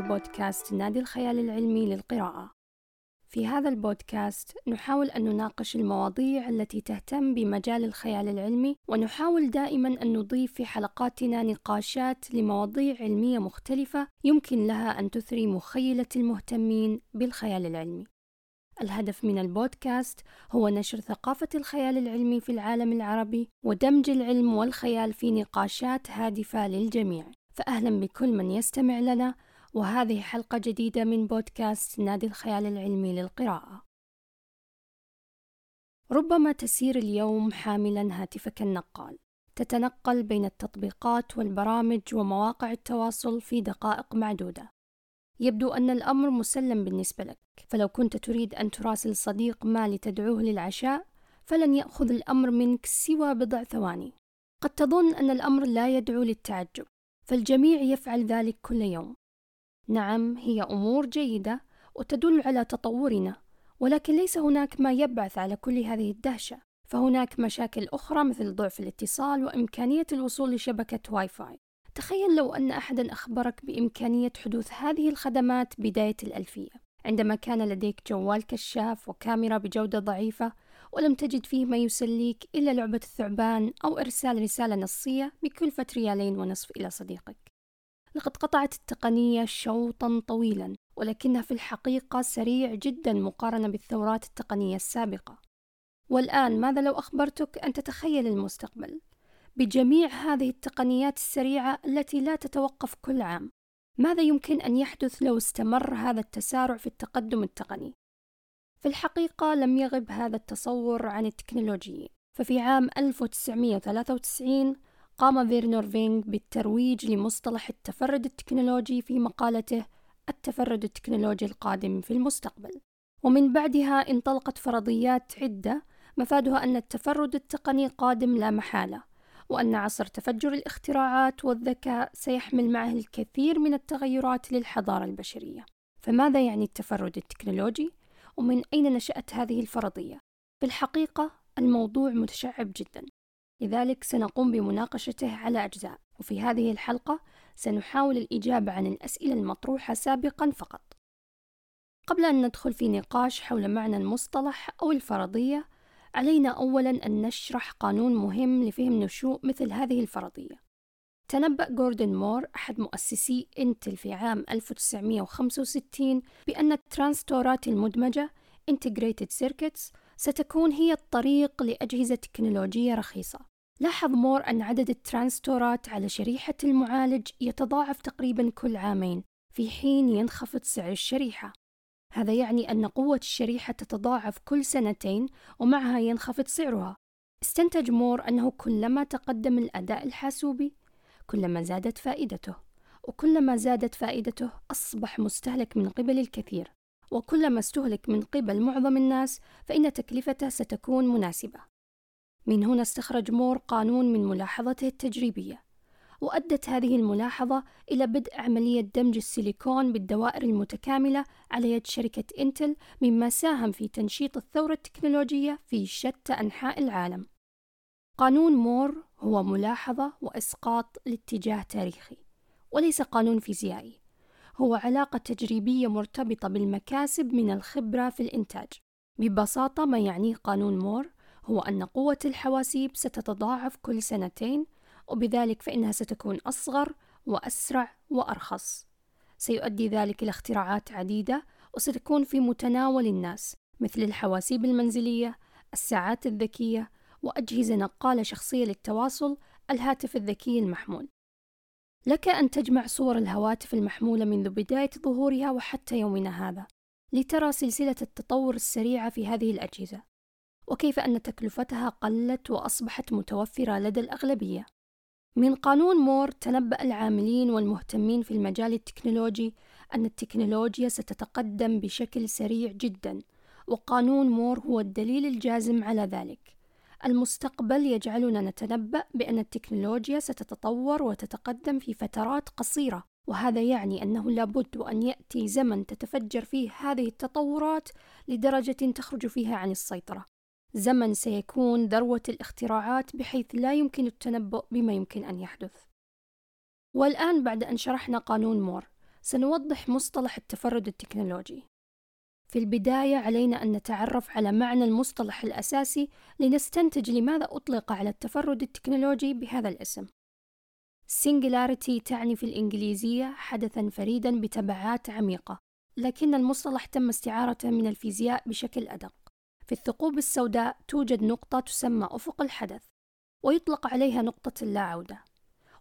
بودكاست نادي الخيال العلمي للقراءة. في هذا البودكاست نحاول أن نناقش المواضيع التي تهتم بمجال الخيال العلمي ونحاول دائما أن نضيف في حلقاتنا نقاشات لمواضيع علمية مختلفة يمكن لها أن تثري مخيلة المهتمين بالخيال العلمي. الهدف من البودكاست هو نشر ثقافة الخيال العلمي في العالم العربي ودمج العلم والخيال في نقاشات هادفة للجميع. فأهلا بكل من يستمع لنا وهذه حلقة جديدة من بودكاست نادي الخيال العلمي للقراءة. ربما تسير اليوم حاملا هاتفك النقال، تتنقل بين التطبيقات والبرامج ومواقع التواصل في دقائق معدودة. يبدو أن الأمر مسلم بالنسبة لك، فلو كنت تريد أن تراسل صديق ما لتدعوه للعشاء، فلن يأخذ الأمر منك سوى بضع ثواني. قد تظن أن الأمر لا يدعو للتعجب، فالجميع يفعل ذلك كل يوم نعم هي أمور جيدة وتدل على تطورنا ولكن ليس هناك ما يبعث على كل هذه الدهشة. فهناك مشاكل أخرى مثل ضعف الاتصال وإمكانية الوصول لشبكة واي فاي. تخيل لو أن احدا أخبرك بإمكانية حدوث هذه الخدمات بداية الألفية. عندما كان لديك جوال كشاف وكاميرا بجودة ضعيفة ولم تجد فيه ما يسليك إلا لعبة الثعبان أو إرسال رسالة نصية بكلفة ريالين ونصف إلى صديقك. لقد قطعت التقنية شوطا طويلا ولكنها في الحقيقة سريع جدا مقارنة بالثورات التقنية السابقة. والآن ماذا لو أخبرتك أن تتخيل المستقبل؟ بجميع هذه التقنيات السريعة التي لا تتوقف كل عام ماذا يمكن أن يحدث لو استمر هذا التسارع في التقدم التقني؟ في الحقيقة لم يغب هذا التصور عن التكنولوجيين ففي عام 1993 قام فيرنر فينغ بالترويج لمصطلح التفرد التكنولوجي في مقالته التفرد التكنولوجي القادم في المستقبل ومن بعدها انطلقت فرضيات عدة مفادها أن التفرد التقني قادم لا محالة وأن عصر تفجر الاختراعات والذكاء سيحمل معه الكثير من التغيرات للحضارة البشرية فماذا يعني التفرد التكنولوجي؟ ومن أين نشأت هذه الفرضية؟ في الحقيقة الموضوع متشعب جدا لذلك سنقوم بمناقشته على أجزاء. وفي هذه الحلقة سنحاول الإجابة عن الأسئلة المطروحة سابقا فقط. قبل أن ندخل في نقاش حول معنى المصطلح أو الفرضية علينا أولا أن نشرح قانون مهم لفهم نشوء مثل هذه الفرضية. تنبأ جوردن مور أحد مؤسسي إنتل في عام 1965 بأن الترانزستورات المدمجة Integrated Circuits ستكون هي الطريق لأجهزة تكنولوجية رخيصة. لاحظ مور أن عدد الترانزستورات على شريحة المعالج يتضاعف تقريبا كل عامين في حين ينخفض سعر الشريحة. هذا يعني أن قوة الشريحة تتضاعف كل سنتين ومعها ينخفض سعرها. استنتج مور أنه كلما تقدم الأداء الحاسوبي كلما زادت فائدته وكلما زادت فائدته أصبح مستهلك من قبل الكثير وكلما استهلك من قبل معظم الناس فإن تكلفته ستكون مناسبة. من هنا استخرج مور قانون من ملاحظته التجريبية وأدت هذه الملاحظة إلى بدء عملية دمج السيليكون بالدوائر المتكاملة على يد شركة إنتل مما ساهم في تنشيط الثورة التكنولوجية في شتى أنحاء العالم. قانون مور هو ملاحظة وإسقاط لاتجاه تاريخي وليس قانون فيزيائي هو علاقة تجريبية مرتبطة بالمكاسب من الخبرة في الإنتاج. ببساطة ما يعنيه قانون مور هو أن قوة الحواسيب ستتضاعف كل سنتين وبذلك فإنها ستكون أصغر وأسرع وأرخص. سيؤدي ذلك إلى اختراعات عديدة وستكون في متناول الناس مثل الحواسيب المنزلية الساعات الذكية وأجهزة نقالة شخصية للتواصل الهاتف الذكي المحمول. لك أن تجمع صور الهواتف المحمولة منذ بداية ظهورها وحتى يومنا هذا لترى سلسلة التطور السريعة في هذه الأجهزة. وكيف أن تكلفتها قلت وأصبحت متوفرة لدى الأغلبية. من قانون مور تنبأ العاملين والمهتمين في المجال التكنولوجي أن التكنولوجيا ستتقدم بشكل سريع جدا وقانون مور هو الدليل الجازم على ذلك. المستقبل يجعلنا نتنبأ بأن التكنولوجيا ستتطور وتتقدم في فترات قصيرة وهذا يعني أنه لابد أن يأتي زمن تتفجر فيه هذه التطورات لدرجة تخرج فيها عن السيطرة. زمن سيكون ذروة الاختراعات بحيث لا يمكن التنبؤ بما يمكن أن يحدث والآن بعد أن شرحنا قانون مور سنوضح مصطلح التفرد التكنولوجي في البداية علينا أن نتعرف على معنى المصطلح الأساسي لنستنتج لماذا أطلق على التفرد التكنولوجي بهذا الاسم. Singularity تعني في الإنجليزية حدثًا فريدًا بتبعات عميقة، لكن المصطلح تم استعارته من الفيزياء بشكل أدق. في الثقوب السوداء توجد نقطة تسمى أفق الحدث، ويطلق عليها نقطة اللا عودة.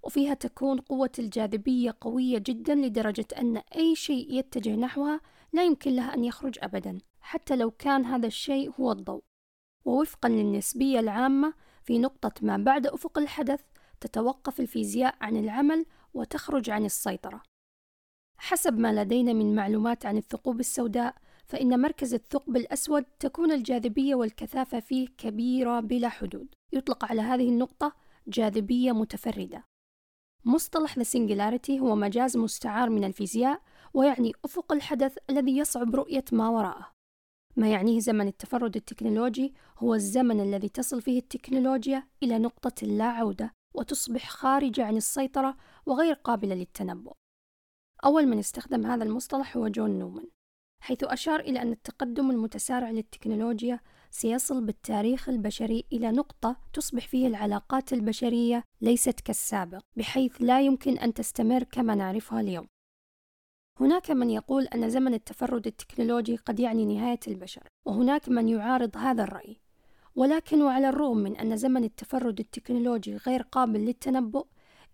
وفيها تكون قوة الجاذبية قوية جدا لدرجة أن أي شيء يتجه نحوها لا يمكن لها أن يخرج أبدا حتى لو كان هذا الشيء هو الضوء ووفقا للنسبية العامة في نقطة ما بعد أفق الحدث تتوقف الفيزياء عن العمل وتخرج عن السيطرة حسب ما لدينا من معلومات عن الثقوب السوداء فإن مركز الثقب الأسود تكون الجاذبية والكثافة فيه كبيرة بلا حدود. يطلق على هذه النقطة جاذبية متفردة. مصطلح The Singularity هو مجاز مستعار من الفيزياء ويعني أفق الحدث الذي يصعب رؤية ما وراءه. ما يعنيه زمن التفرد التكنولوجي هو الزمن الذي تصل فيه التكنولوجيا إلى نقطة لا عودة وتصبح خارجة عن السيطرة وغير قابلة للتنبؤ. أول من استخدم هذا المصطلح هو جون نومان. حيث أشار إلى أن التقدم المتسارع للتكنولوجيا سيصل بالتاريخ البشري إلى نقطة تصبح فيه العلاقات البشرية ليست كالسابق بحيث لا يمكن أن تستمر كما نعرفها اليوم. هناك من يقول أن زمن التفرد التكنولوجي قد يعني نهاية البشر وهناك من يعارض هذا الرأي. ولكن وعلى الرغم من أن زمن التفرد التكنولوجي غير قابل للتنبؤ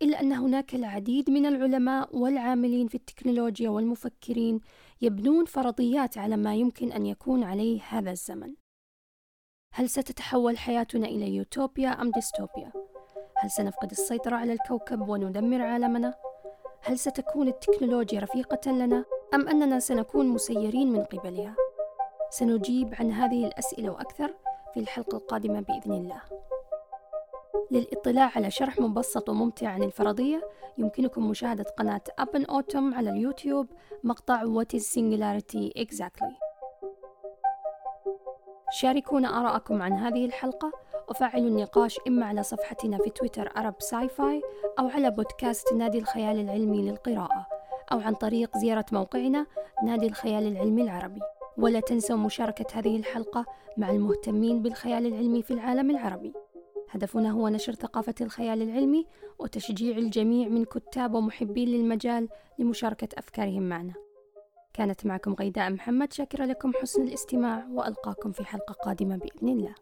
إلا أن هناك العديد من العلماء والعاملين في التكنولوجيا والمفكرين يبنون فرضيات على ما يمكن أن يكون عليه هذا الزمن هل ستتحول حياتنا إلى يوتوبيا أم ديستوبيا؟ هل سنفقد السيطرة على الكوكب وندمر عالمنا؟ هل ستكون التكنولوجيا رفيقة لنا أم أننا سنكون مسيرين من قبلها؟ سنجيب عن هذه الأسئلة وأكثر في الحلقة القادمة بإذن الله. للإطلاع على شرح مبسط وممتع عن الفرضية يمكنكم مشاهدة قناة Up and Atom على اليوتيوب مقطع What is Singularity Exactly شاركونا آراءكم عن هذه الحلقة وفعلوا النقاش إما على صفحتنا في تويتر Arab Sci-Fi أو على بودكاست نادي الخيال العلمي للقراءة أو عن طريق زيارة موقعنا نادي الخيال العلمي العربي. ولا تنسوا مشاركة هذه الحلقة مع المهتمين بالخيال العلمي في العالم العربي. هدفنا هو نشر ثقافة الخيال العلمي وتشجيع الجميع من كتاب ومحبين للمجال لمشاركة أفكارهم معنا. كانت معكم غيداء محمد شاكرة لكم حسن الاستماع وألقاكم في حلقة قادمة بإذن الله.